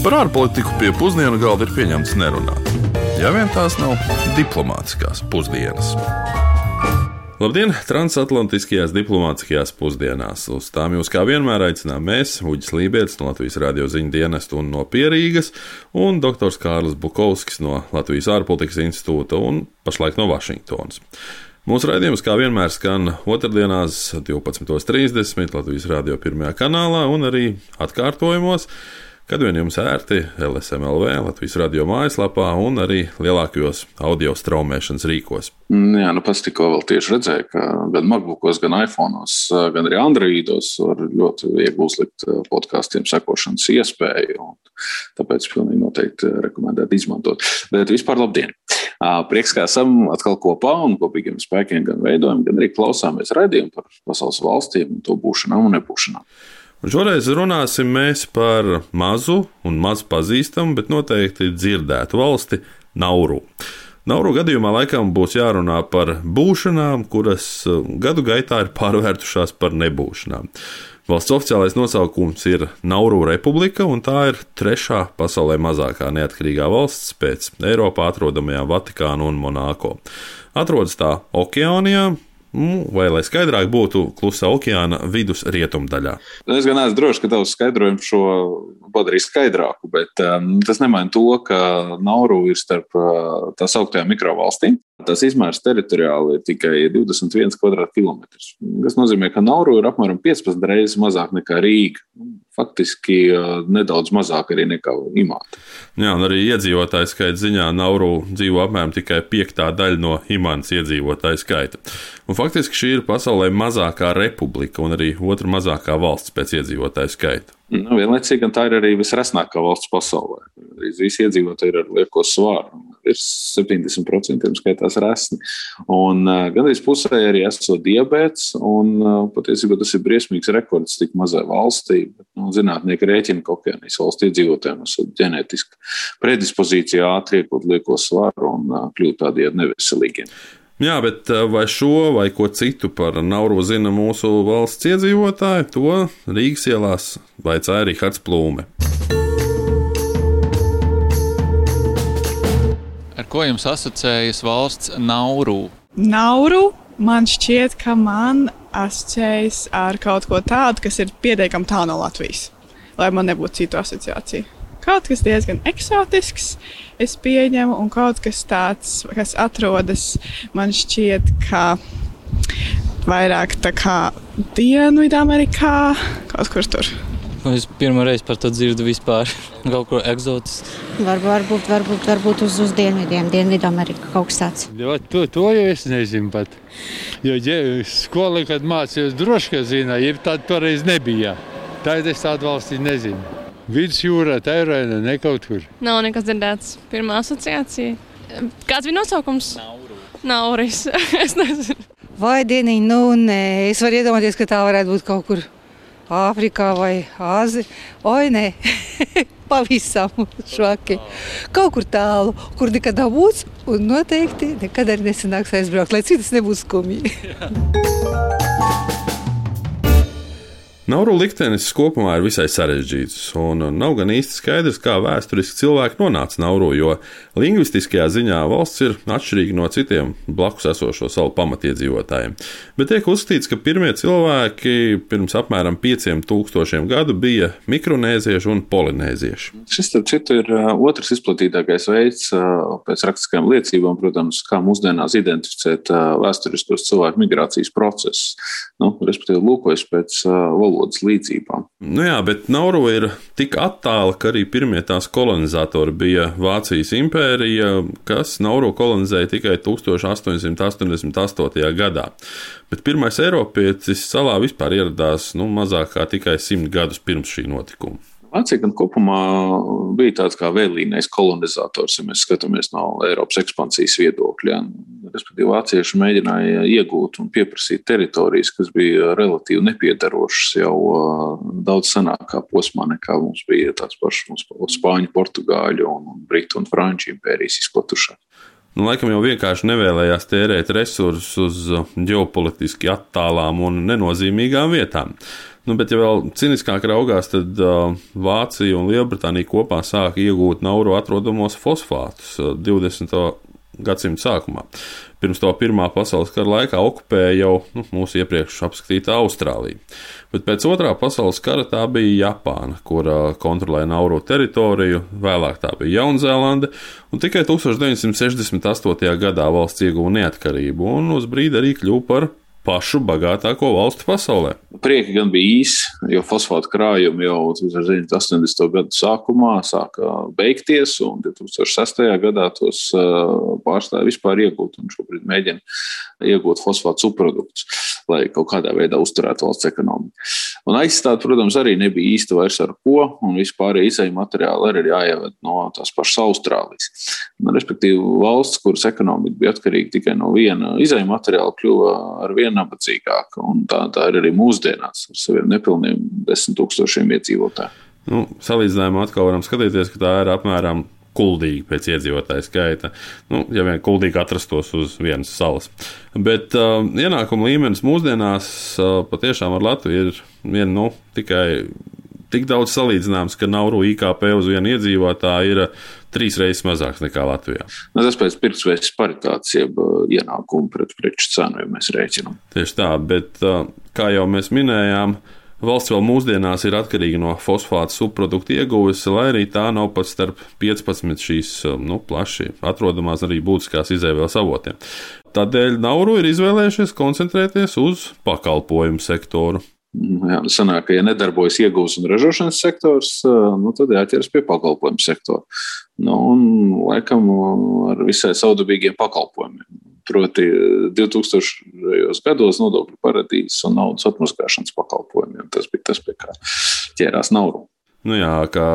Par ārpolitiku pie pusdienu galda ir pieņemts nerunāt. Ja vien tās nav diplomātiskās pusdienas. Labdien! Transatlantiskajās diplomātiskajās pusdienās. Uz tām jūs kā vienmēr aicinām mēs, Uģis Lībijams no Latvijas radio ziņu dienesta un no Pierīgas, un dr. Kārlis Bukovskis no Latvijas ārpolitikas institūta un pašlaik no Vašingtonas. Mūsu raidījums, kā vienmēr, skan otrdienās, 12.30 Latvijas radio pirmajā kanālā un arī atkārtojumos kad vien jums ērti LSMLV, Latvijas radio mājaslapā un arī lielākajos audio straumēšanas rīkos. Mm, jā, nu pats tikko vēl tieši redzēju, ka gan MacBookos, gan iPhone'os, gan arī Androidos var ļoti viegli uzlikt eh, podkāstiem sekošanas iespēju. Tāpēc pilnīgi noteikti rekomendētu izmantot. Bet vispār labdien! Prieks, ka esam atkal kopā un kopīgiem spēkiem gan veidojam, gan arī klausāmies raidījumu par pasaules valstīm un to būšanām un nebūšanām. Un šoreiz runāsim par mazu un maz pazīstamu, bet noteikti dzirdētu valsti Nauru. Nauru gadījumā laikam būs jārunā par būšanām, kuras uh, gadu gaitā ir pārvērtušās par nebūšanām. Valsts oficiālais nosaukums ir Nauru republika, un tā ir trešā pasaulē mazākā neatkarīgā valsts pēc Eiropā atrodamajām Vatikānu un Monako. Atrodas tā Okeānijā, vai, lai skaidrāk būtu, klusā okeāna vidus rietumdaļā. Es gan esmu drošs, ka tavs skaidrojums šo padarīs skaidrāku, bet um, tas nemaina to, ka Nauru ir starp uh, tā sauktajām mikrovalstīm. Tas izmērs teritoriāli ir tikai 21 km2. Tas nozīmē, ka Nauru ir apmēram 15 reizes mazāk nekā Rīga faktiski nedaudz mazāk arī nekā Imāta. Jā, un arī iedzīvotāju skaita ziņā Nauru dzīvo apmēram tikai piektā daļa no Imānas iedzīvotāju skaita. Un faktiski šī ir pasaulē mazākā republika un arī otra mazākā valsts pēc iedzīvotāju skaita. Nu, vienlaicīgi tā ir arī visresnākā valsts pasaulē. Visi iedzīvotāji ir ar lieko svāru. Ir 70% skaitās resni. Un uh, gandrīz pusē arī esot diabetes. Un, uh, patiesībā tas ir briesmīgs rekords tik mazai valstī. Bet, nu, zinātnieki rēķina, ka Okeānijas valsts iedzīvotājiem ir ģenētiska predispozīcija ātri iekot lieko svaru un uh, kļūt tādiem neveselīgiem. Jā, bet eh, vai šo vai ko citu par Nauru zina mūsu valsts iedzīvotāji, to Rīgas ielās vaicāja Rihards Plūme. Ar ko jums asociējas valsts Nauru? Nauru man šķiet, ka man asociējas ar kaut ko tādu, kas ir pietiekami tālu no Latvijas, lai man nebūtu citu asociāciju kaut kas diezgan eksotisks, es pieņemu, un kaut kas tāds, kas atrodas man šķiet, ka vairāk tā kā Dienvidamerikā, kaut kur tur. Es pirmo reizi par to dzirdu vispār. Kaut ko eksotisku. Var, varbūt, varbūt, varbūt uz, uz dienvidiem, Dienvidamerika kaut kas tāds. Jo, to, to jau es nezinu pat. Jo skolā, kad mācījos, droši vien zināja, ja tāda toreiz nebija. Tāda es tādu valsti nezinu. Vidusjūrā, Tairānā, ne kaut kur. Nav nekas dzirdēts. Pirmā asociācija. Kāds bija nosaukums? Nauris. es nezinu. Vai dieniņ, nu nē, es varu iedomāties, ka tā varētu būt kaut kur Āfrikā vai Āzijā. Oi, nē, pavisam švaki. Kaut kur tālu, kur nekad nav būts, un noteikti nekad arī nesanāks aizbraukt, lai citas nebūtu skumji. Nauru liktenis kopumā ir visai sarežģīts, un nav gan īsti skaidrs, kā vēsturiski cilvēki nonāca Nauru, jo lingvistiskajā ziņā valsts ir atšķirīga no citiem blakus esošo salu pamatiedzīvotājiem. Bet tiek uzskatīts, ka pirmie cilvēki pirms apmēram 5000 gadu bija mikronēzieši un polinēzieši. Šis, starp citu, ir otrs izplatītākais veids pēc rakstiskajām liecībām, protams, kā mūsdienās identificēt vēsturiskos cilvēku migrācijas procesus. Nu, respektīvi, lūkojas pēc valodas valodas līdzībām. Nu jā, bet Nauru ir tik attāla, ka arī pirmie tās kolonizatori bija Vācijas impērija, kas Nauru kolonizēja tikai 1888. gadā. Bet pirmais Eiropietis salā vispār ieradās nu, mazāk kā tikai simt gadus pirms šī notikuma. Vācija gan kopumā bija tāds kā vēlīnais kolonizators, ja mēs skatāmies no Eiropas ekspansijas viedokļa. Respektīvi, vācieši mēģināja iegūt un pieprasīt teritorijas, kas bija relatīvi nepiedarošas jau daudz senākā posmā nekā mums bija tās pašas spāņu, portugāļu un britu un franču impērijas izplatušās. Nu, laikam jau vienkārši nevēlējās tērēt resursus uz ģeopolitiski attālām un nenozīmīgām vietām. Nu, bet, ja vēl ciniskāk raugās, tad uh, Vācija un Lielbritānija kopā sāka iegūt nauru atrodamos fosfātus uh, 20. Gadsimta sākumā. Pirms to Pirmā pasaules kara laikā okupēja jau nu, mūsu iepriekš apskatītā Austrālija. Bet pēc otrā pasaules kara tā bija Japāna, kur kontrolēja nauru teritoriju, vēlāk tā bija Jaunzēlande, un tikai 1968. gadā valsts ieguva neatkarību un uz brīdi arī kļuva par pašu bagātāko valstu pasaulē. Prieki gan bija īsi, jo fosfāta krājumi jau 80. gadu sākumā sāka beigties, un 2006. gadā tos pārstāja vispār iegūt, un šobrīd mēģina iegūt fosfātu subproduktus, lai kaut kādā veidā uzturētu valsts ekonomiku. Un aizstāt, protams, arī nebija īsti vairs ar ko, un vispār izēju materiāli arī ir jāieved no tās pašas Austrālijas. Nu, respektīvi, valsts, kuras ekonomika bija atkarīga tikai no viena izēju materiāla, kļuva ar vien nabadzīgāka. Tā, tā ir arī mūsdienās ar saviem nepilniem desmit tūkstošiem iedzīvotāju. Nu, salīdzinājumā atkal varam skatīties, ka tā ir apmēram kuldīgi pēc iedzīvotāju skaita. Nu, ja vien kuldīgi atrastos uz vienas salas. Bet uh, ienākuma līmenis mūsdienās uh, patiešām ar Latviju ir vien nu, tikai tik daudz salīdzināms, ka Nauru IKP uz vienu iedzīvotāju ir trīs reizes mazāks nekā Latvijā. Nu, tas pēc pirksveids paritātes, jeb ienākumu pret preču cenu, ja mēs rēķinām. Tieši tā, bet kā jau mēs minējām, Valsts vēl mūsdienās ir atkarīga no fosfāta subproduktu ieguves, lai arī tā nav pat starp 15 šīs nu, plaši atrodamās arī būtiskās izēvēles avotiem. Tādēļ Nauru ir izvēlējušies koncentrēties uz pakalpojumu sektoru. Jā, nu sanāk, ka, ja nedarbojas iegūs un ražošanas sektors, nu, tad jāķeras pie pakalpojumu sektora. Nu, un, laikam, ar visai saudabīgiem pakalpojumiem. Proti, 2000. Gados nodokļu paradīzes un naudas atmaskāšanas pakalpojumiem. Tas bija tas, pie kā ķērās Nauru. Nu jā, kā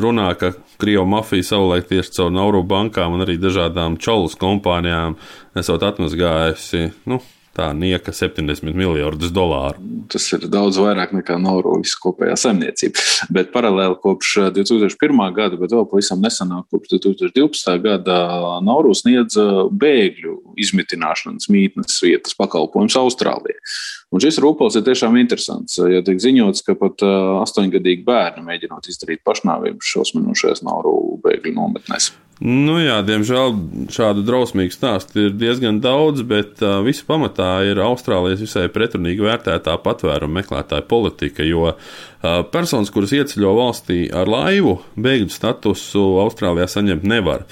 runā, ka Krievijas mafija savulaik tieši caur Nauru bankām un arī dažādām čaulus kompānijām esot atmazgājusi. Nu, Tā nieka 70 miljardus dolāru. Tas ir daudz vairāk nekā Naurojas kopējā saimniecība. Bet paralēli kopš 2001. gada, bet vēl pavisam nesenāk, kopš 2012. gada, Nauru sniedz bēgļu izmitināšanas mītnes vietas pakalpojumus Austrālijai. Un šis rūpels ir tiešām interesants, jo tiek ziņots, ka pat astoņgadīgi bērni mēģinot izdarīt pašnāvību šausminošajās Nauru bēgļu nometnēs. Nu jā, diemžēl šādu drausmīgu stāstu ir diezgan daudz, bet uh, visu pamatā ir Austrālijas visai pretrunīgi vērtētā patvērumu meklētāja politika, jo uh, personas, kuras ieceļo valstī ar laivu, bēgļu statusu Austrālijā saņemt nevar.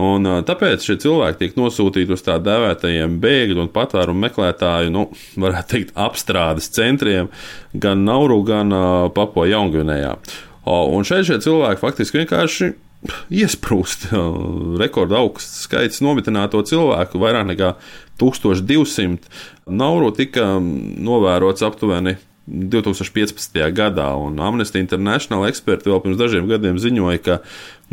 Un, tāpēc šie cilvēki tiek nosūtīti uz tā dēvētajiem bēgļu un patvērumu meklētāju, nu, varētu teikt, apstrādes centriem gan Nauru, gan Papo Jaungvinējā. Un šeit šie cilvēki faktiski vienkārši iesprūst rekorda augsts skaits nometināto cilvēku, vairāk nekā 1200. Nauru tika novērots aptuveni 2015. gadā, un Amnesty International eksperti vēl pirms dažiem gadiem ziņoja, ka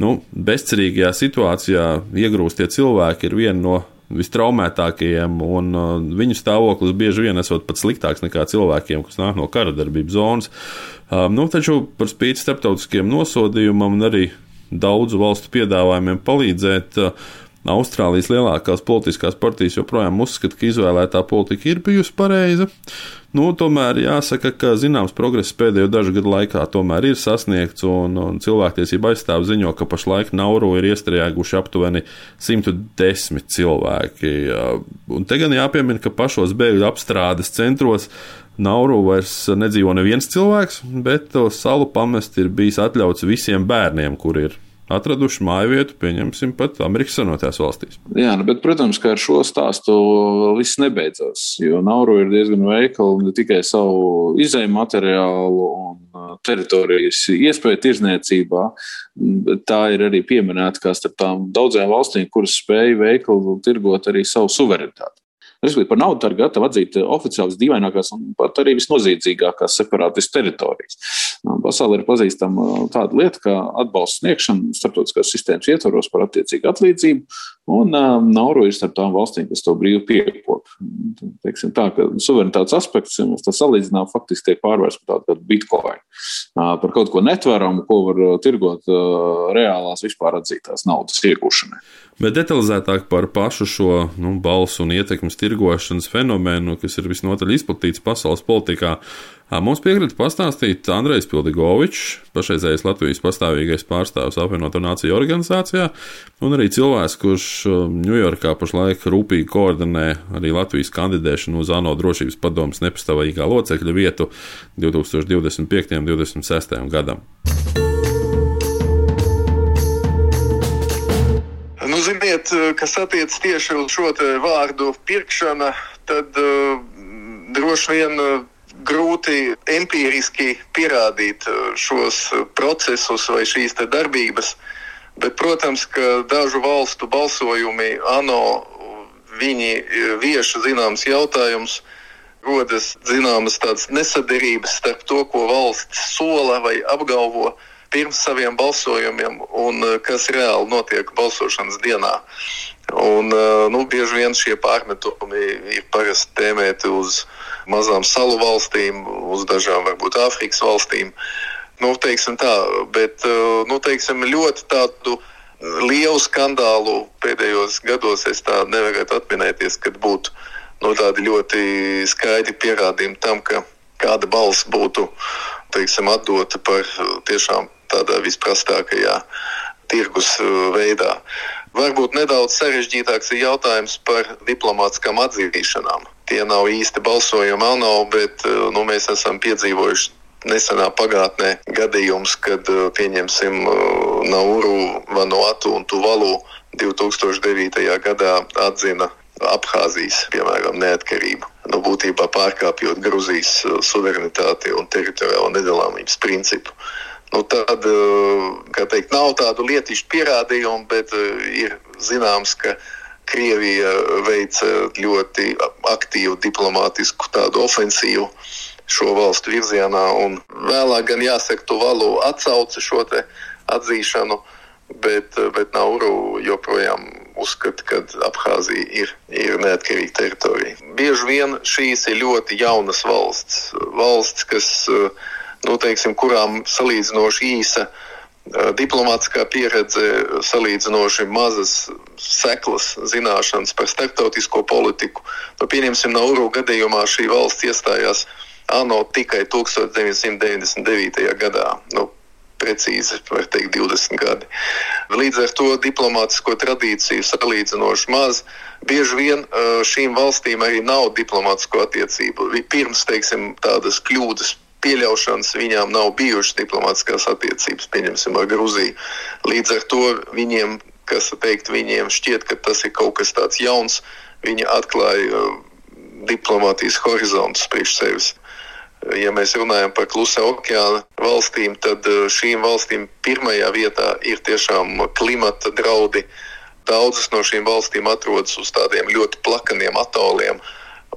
nu, bezcerīgajā situācijā iegrūstie cilvēki ir viena no vistraumētākajiem, un uh, viņu stāvoklis bieži vien esot pat sliktāks nekā cilvēkiem, kas nāk no kara darbības zonas. Uh, nu, taču par spīti starptautiskiem nosodījumam un arī daudzu valstu piedāvājumiem palīdzēt. Uh, Austrālijas lielākās politiskās partijas joprojām uzskata, ka izvēlētā politika ir bijusi pareiza. Nu, tomēr jāsaka, ka zināms progress pēdējo dažu gadu laikā tomēr ir sasniegts, un, un cilvēktiesība aizstāv ziņo, ka pašlaik Nauru ir iestrēguši aptuveni 110 cilvēki. Un te gan jāpiemina, ka pašos bēgļu apstrādes centros Nauru vairs nedzīvo neviens cilvēks, bet salu pamest ir bijis atļauts visiem bērniem, kur ir atraduši māju vietu, pieņemsim, pat Amerikas Savienotajās valstīs. Jā, nu, bet, protams, ka ar šo stāstu viss nebeidzas. Jo Nauru ir diezgan veikali ne tikai savu izēju materiālu un teritorijas iespēju tirzniecībā, bet tā ir arī pieminēta kā starp tām daudzām valstīm, kuras spēja veikali tirgot arī savu suverenitāti. Respektīvi, par naudu tā ir gatava atzīt oficiāli visdīvainākās un pat arī visnozīdzīgākās separātistu teritorijas. Pasaulē ir pazīstama tāda lieta, kā atbalsts sniegšana starptautiskās sistēmas ietvaros par attiecīgu atlīdzību, un Nauru ir starp tām valstīm, kas to brīvi piekop. Teiksim tā, ka suverenitātes aspekts, mēs tā salīdzinām, faktiski tiek pārvērsts par tādu kā bitcoin, par kaut ko netveramu, ko var tirgot reālās vispār atzītās naudas iegūšanai. Bet detalizētāk par pašu šo nu, balsu un ietekmes tirgošanas fenomenu, kas ir visnotaļ izplatīts pasaules politikā, mums piekrita pastāstīt Andrejs Pildigovičs, pašreizējais Latvijas pastāvīgais pārstāvs apvienoto nāciju organizācijā, un arī cilvēks, kurš Ņujorkā pašlaik rūpīgi koordinē arī Latvijas kandidēšanu uz ANO drošības padomus nepastāvīgā locekļa vietu 2025. un 2026. gadam. Ziniet, eh, kas attiecas tieši uz šo vārdu pirkšana, tad uh, droši vien uh, grūti empiriski pierādīt uh, šos procesus vai šīs darbības. Bet, protams, ka dažu valstu balsojumi ANO viņi vieš zināms jautājums, rodas zināmas tādas nesaderības starp to, ko valsts sola vai apgalvo pirms saviem balsojumiem un eh, kas reāli notiek balsošanas dienā. Un, eh, nu, bieži vien šie pārmetumi ir parasti tēmēti uz mazām salu valstīm, uz dažām varbūt Āfrikas valstīm. Nu, teiksim tā, bet eh, nu, teiksim, ļoti tādu lielu skandālu pēdējos gados es tā nevarētu atminēties, kad būtu nu, tādi ļoti skaidri pierādījumi tam, ka kāda balss būtu teiksim, atdota par tiešām tādā visprastākajā tirgus uh, veidā. Varbūt nedaudz sarežģītāks ir jautājums par diplomātiskām atzīšanām. Tie nav īsti balsojumi ANO, bet uh, nu, mēs esam piedzīvojuši nesenā pagātnē gadījums, kad uh, pieņemsim Nauru, Vanuatu un Tuvalu 2009. gadā atzina Abhāzijas, piemēram, neatkarību. Nu, būtībā pārkāpjot Gruzijas suverenitāti un teritoriālo nedalāmības principu. Nu, tad, eh, teikt, nav tādu lietišķu pierādījumu, bet eh, ir zināms, ka Krievija veica ļoti aktīvu diplomātisku ofensīvu šo valstu virzienā. Vēlāk gan jāsaka, tu valu atsauci šo atzīšanu, bet, eh, bet Nauru joprojām uzskata, ka Abhāzija ir, ir neatkarīga teritorija. Bieži vien šīs ir ļoti jaunas valsts, valsts, kas uh, nu, teiksim, kurām salīdzinoši īsa diplomātiskā pieredze, salīdzinoši mazas seklas zināšanas par starptautisko politiku. Nu, pieņemsim, Nauru gadījumā šī valsts iestājās ANO tikai 1999. gadā. Nu, precīzi, var teikt, 20 gadi. Līdz ar to diplomātisko tradīciju salīdzinoši maz. Bieži vien šīm valstīm arī nav diplomātisko attiecību. Pirms, teiksim, tādas kļūdas pieļaušanas viņām nav bijušas diplomātiskās attiecības, pieņemsim, ar Gruziju. Līdz ar to viņiem, kas teikt, viņiem šķiet, ka tas ir kaut kas tāds jauns, viņi atklāja uh, diplomātijas horizontus priekš sevis. Ja mēs runājam par klusā okeāna valstīm, tad uh, šīm valstīm pirmajā vietā ir tiešām klimata draudi. Daudzas no šīm valstīm atrodas uz tādiem ļoti plakaniem atoliem,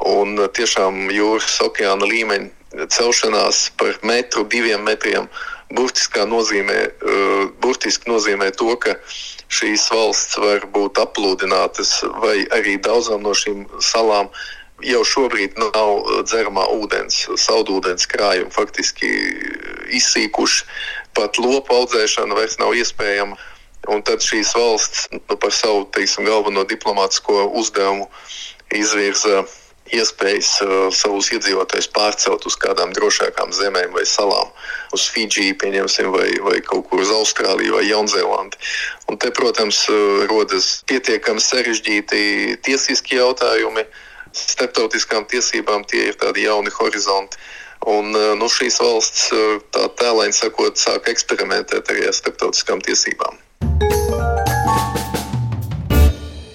un uh, tiešām jūras okeāna līmeņi celšanās par metru, diviem metriem burtiski nozīmē, uh, burtiski nozīmē to, ka šīs valsts var būt aplūdinātas, vai arī daudzām no šīm salām jau šobrīd nav dzeramā ūdens, saldūdens krājumi faktiski izsīkuši, pat lopu audzēšana vairs nav iespējama. Un tad šīs valsts nu, par savu teiksim, galveno diplomātsko uzdevumu izvirza iespējas uh, savus iedzīvotājus pārcelt uz kādām drošākām zemēm vai salām, uz Fidžiju, pieņemsim, vai, vai kaut kur uz Austrāliju vai Jaunzēlandi. Un te, protams, uh, rodas pietiekami sarežģīti tiesiski jautājumi. Startautiskām tiesībām tie ir tādi jauni horizonti. Un uh, nu, šīs valsts, uh, tā tēlēni sakot, sāk eksperimentēt arī ar starptautiskām tiesībām.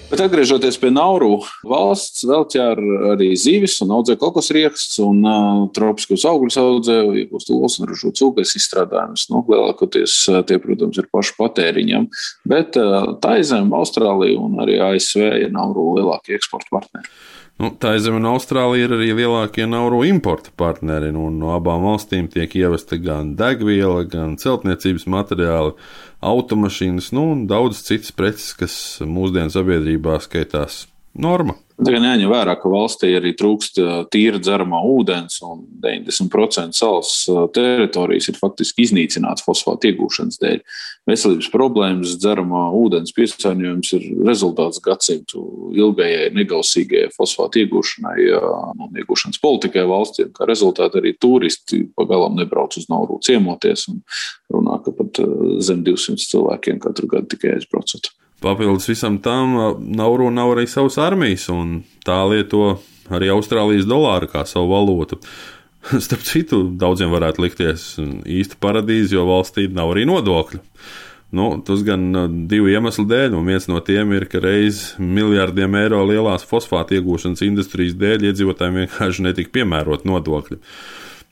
Bet atgriežoties pie Nauru, valsts vēl ķer arī zivis un audzē kokosrieksts un uh, tropiskus augļus audzē, iegūst olas un ražo cūkais izstrādājumus. Nu, lielākoties tie, protams, ir paši patēriņam, bet uh, tā izem Austrālija un arī ASV ir Nauru lielākie eksporta partneri. Nu, tā zeme un Austrālija ir arī lielākie nauru importa partneri. Nu, no abām valstīm tiek ievesta gan degviela, gan celtniecības materiāli automašīnas, nu, un daudz citas preces, kas mūsdienu sabiedrībā skaitās norma. Tagad jāņem vērā, ka valstī arī trūkst tīra dzeramā ūdens, un 90% salas teritorijas ir faktiski iznīcināts fosfātu iegūšanas dēļ. Veselības problēmas, dzeramā ūdens piesārņojums ir rezultāts gadsimtu ilgajai negausīgajai fosfātu iegūšanai un iegūšanas politikai valstī. Kā rezultātā arī turisti pagalām nebrauc uz Nauru ciemoties un runā, ka pat zem 200 cilvēkiem katru gadu tikai aizbraucot. Papildus visam tam, Nauru nav arī savas armijas, un tā lieto arī Austrālijas dolāru kā savu valūtu. Starp citu, daudziem varētu likties īsta paradīze, jo valstī nav arī nodokļu. Nu, tas gan divu iemeslu dēļ, un viens no tiem ir, ka reiz miljardiem eiro lielās fosfātu iegūšanas industrijas dēļ iedzīvotājiem vienkārši netika piemērot nodokļi.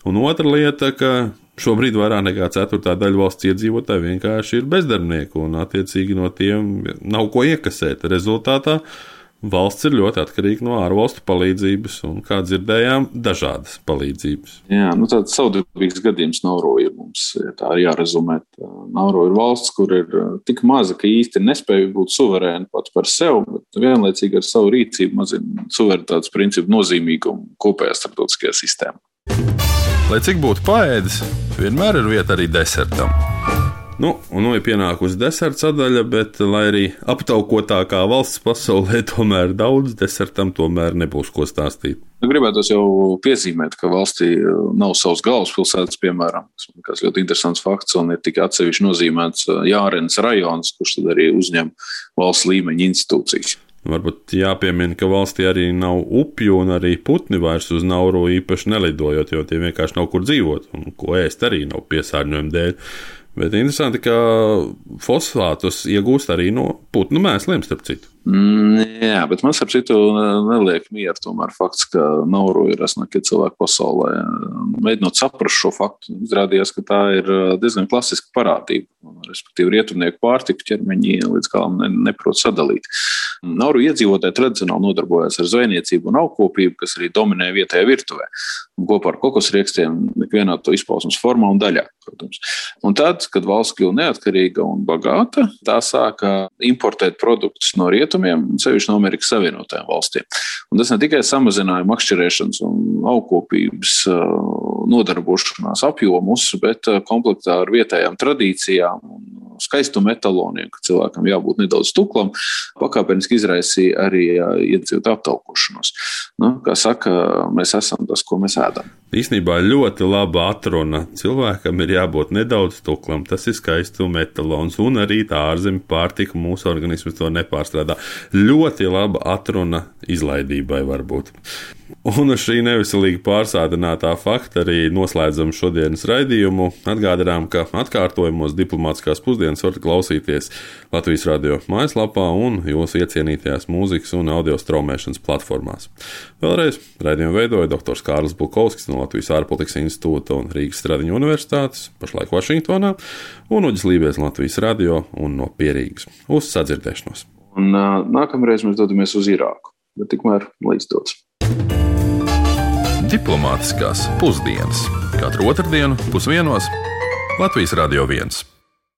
Un otra lieta, ka Šobrīd vairāk nekā ceturtā daļa valsts iedzīvotāji vienkārši ir bezdarbnieki, un attiecīgi no tiem nav ko iekasēt. Rezultātā valsts ir ļoti atkarīga no ārvalstu palīdzības, un, kā dzirdējām, dažādas palīdzības. Jā, nu tāds saudabīgs gadījums Nauro ir mums, ja tā ir jārezumē. Nauro ir valsts, kur ir tik maza, ka īsti nespēja būt suverēna pats par sevi, bet vienlaicīgi ar savu rīcību mazina suverenitātes principu nozīmīgumu kopējā starptautiskajā sistēmā. Lai cik būtu paēdis, vienmēr ir vieta arī desertam. Nu, un nu ir pienākusi deserta sadaļa, bet, lai arī aptaukotākā valsts pasaulē, tomēr daudz desertam tomēr nebūs ko stāstīt. Nu, gribētu jau piezīmēt, ka valstī nav savas galvaspilsētas, piemēram, kas ļoti interesants fakts, un ir tikai atsevišķi nozīmēts Jārens rajons, kurš tad arī uzņem valsts līmeņa institūcijas. Varbūt jāpiemina, ka valstī arī nav upju un arī putni vairs uz Nauru īpaši nelidojot, jo tie vienkārši nav kur dzīvot un ko ēst arī nav piesārņojuma dēļ. Bet interesanti, ka fosfātus iegūst arī no putnu mēsliem, starp citu. Mm, jā, bet man, starp citu, neliek mieru tomēr fakts, ka Nauru ir resnākie cilvēki pasaulē. Mēģinot saprast šo faktu, izrādījās, ka tā ir diezgan klasiska parādība. Respektīvi, rietumnieku pārtiku ķermeņi līdz galam ne, neprot sadalīt. Nauru iedzīvotāji tradicionāli nodarbojas ar zvejniecību un augkopību, kas arī dominē vietējā virtuvē. Kopā ar kokosriekstiem ikvienā to izpausmes formā un daļā, protams. Un tad, kad valsts kļuva neatkarīga un bagāta, tā sāka importēt produktus no rietumiem, sevišķi no Amerikas Savienotajām valstīm. Un tas ne tikai samazināja makšķerēšanas un augkopības nodarbošanās apjomus, bet komplektā ar vietējām tradīcijām un skaistuma etaloniem, ka cilvēkam jābūt nedaudz tuklam, pakāpeniski izraisīja arī iedzīvotāju aptaukošanos. Nu, kā saka, mēs esam tas, ko mēs ēdam. Īsnībā ļoti laba atruna. Cilvēkam ir jābūt nedaudz tuklam, tas ir skaistuma etalons, un arī tā ārzemju pārtika mūsu organisms to nepārstrādā. Ļoti laba atruna izlaidībai varbūt. Un uz šī neviselīgi pārsādinātā fakta arī noslēdzam šodienas raidījumu. Atgādinām, ka atkārtojumos diplomātiskās pusdienas varat klausīties Latvijas radio mājaslapā un jūsu iecienītajās mūzikas un audio straumēšanas platformās. Vēlreiz raidījumu veidoja dr. Kārlis Bukovskis no Latvijas ārpolitikas institūta un Rīgas Stradiņu universitātes, pašlaik Vašingtonā, un Uģis Lībijs Latvijas radio un no Pierīgas. Uz sadzirdēšanos! Un, uh, nākamreiz mēs dodamies uz Irāku, bet tikmēr līdz dots. Diplomātiskās pusdienas katru otrdienu pusdienos Latvijas Radio 1.